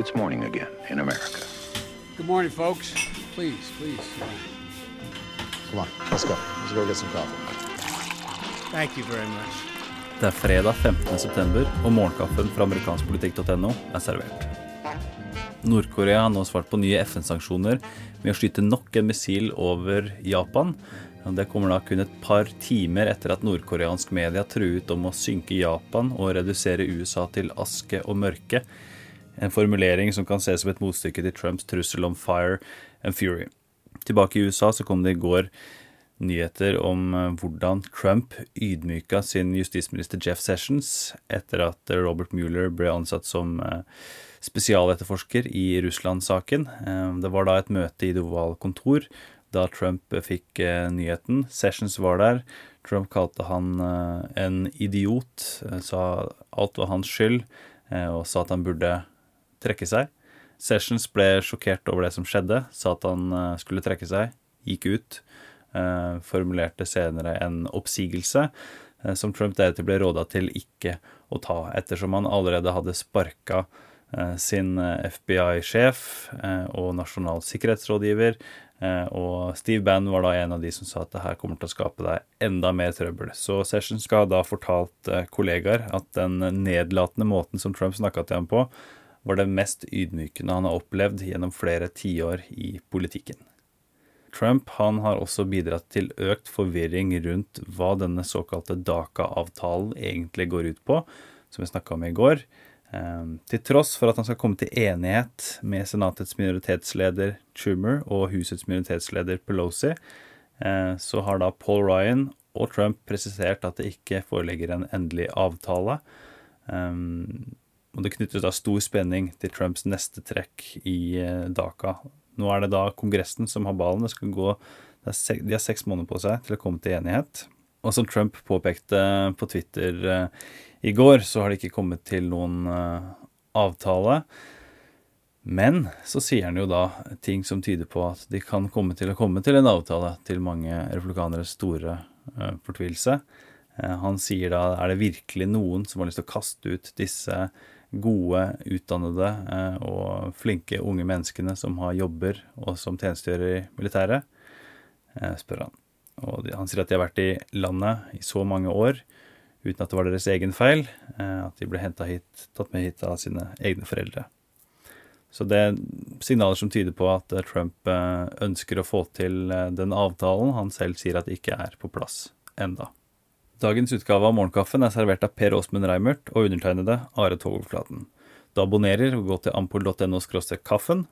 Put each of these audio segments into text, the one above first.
it's morning again in America. Good morning, folks. Please, please. Come on, let's go. Let's go get some coffee. Thank you very much. Det er fredag 15. september, og morgenkaffen fra amerikanskpolitikk.no er servert. Nord-Korea har nå svart på nye FN-sanksjoner med å skyte nok en missil over Japan. Det kommer da kun et par timer etter at nordkoreansk media truet om å synke Japan og redusere USA til aske og mørke. En formulering som kan ses som et motstykke til Trumps trussel om fire and fury. Tilbake i USA så kom det i går nyheter om eh, hvordan Trump ydmyka sin justisminister Jeff Sessions etter at Robert Mueller ble ansatt som eh, spesialetterforsker i Russland-saken. Eh, det var da et møte i Det kontor da Trump fikk nyheten. Sessions var der. Trump kalte han en idiot, sa alt var hans skyld, og sa at han burde trekke seg. Sessions ble sjokkert over det som skjedde, sa at han skulle trekke seg, gikk ut. Eh, formulerte senere en oppsigelse eh, som Trump deretter ble råda til ikke å ta, ettersom han allerede hadde sparka eh, sin FBI-sjef og nasjonal sikkerhetsrådgiver. Og Steve Bann var da en av de som sa at det her kommer til å skape deg enda mer trøbbel. Så Sessions skal da fortalt kollegaer at den nedlatende måten som Trump snakka til ham på, var det mest ydmykende han har opplevd gjennom flere tiår i politikken. Trump han har også bidratt til økt forvirring rundt hva denne såkalte DACA-avtalen egentlig går ut på, som vi snakka om i går. Ehm, til tross for at han skal komme til enighet med Senatets minoritetsleder Trumer og husets minoritetsleder Pelosi, eh, så har da Paul Ryan og Trump presisert at det ikke foreligger en endelig avtale. Og det knyttes da stor spenning til Trumps neste trekk i daka. Nå er det da Kongressen som har ballen. Det skal gå, det seks, de har seks måneder på seg til å komme til enighet. Og som Trump påpekte på Twitter uh, i går, så har det ikke kommet til noen uh, avtale. Men så sier han jo da ting som tyder på at de kan komme til å komme til en avtale, til mange republikaneres store uh, fortvilelse. Han sier da er det virkelig noen som har lyst til å kaste ut disse gode, utdannede eh, og flinke unge menneskene som har jobber og som tjenestegjør i militæret, eh, spør han. Og han sier at de har vært i landet i så mange år uten at det var deres egen feil, eh, at de ble hit, tatt med hit av sine egne foreldre. Så det er signaler som tyder på at Trump ønsker å få til den avtalen han selv sier at ikke er på plass enda. Dagens utgave av Morgenkaffen er servert av Per Åsmund Reimert og undertegnede Are Togelflaten. Du abonnerer og går til ampol.no kaffen.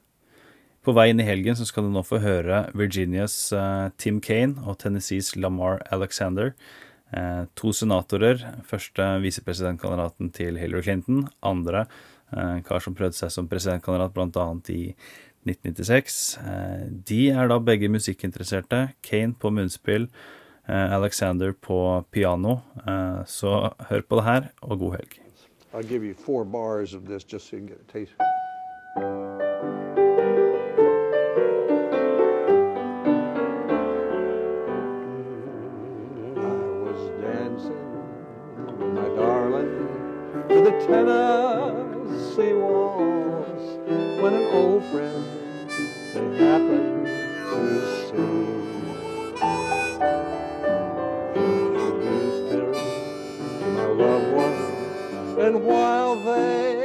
På vei inn i helgen så skal du nå få høre Virginias uh, Tim Kane og Tennessees Lamar Alexander. Uh, to senatorer. Første visepresidentkandidaten til Hillary Clinton. Andre uh, kar som prøvde seg som presidentkandidat bl.a. i 1996. de er da begge musikkinteresserte. Kane på munnspill Eh, Alexander på piano. Eh, så hør på det her, og god helg. I'll give you four bars of this just so you can get a taste. Tennessee when an old friend happened loved ones. And while they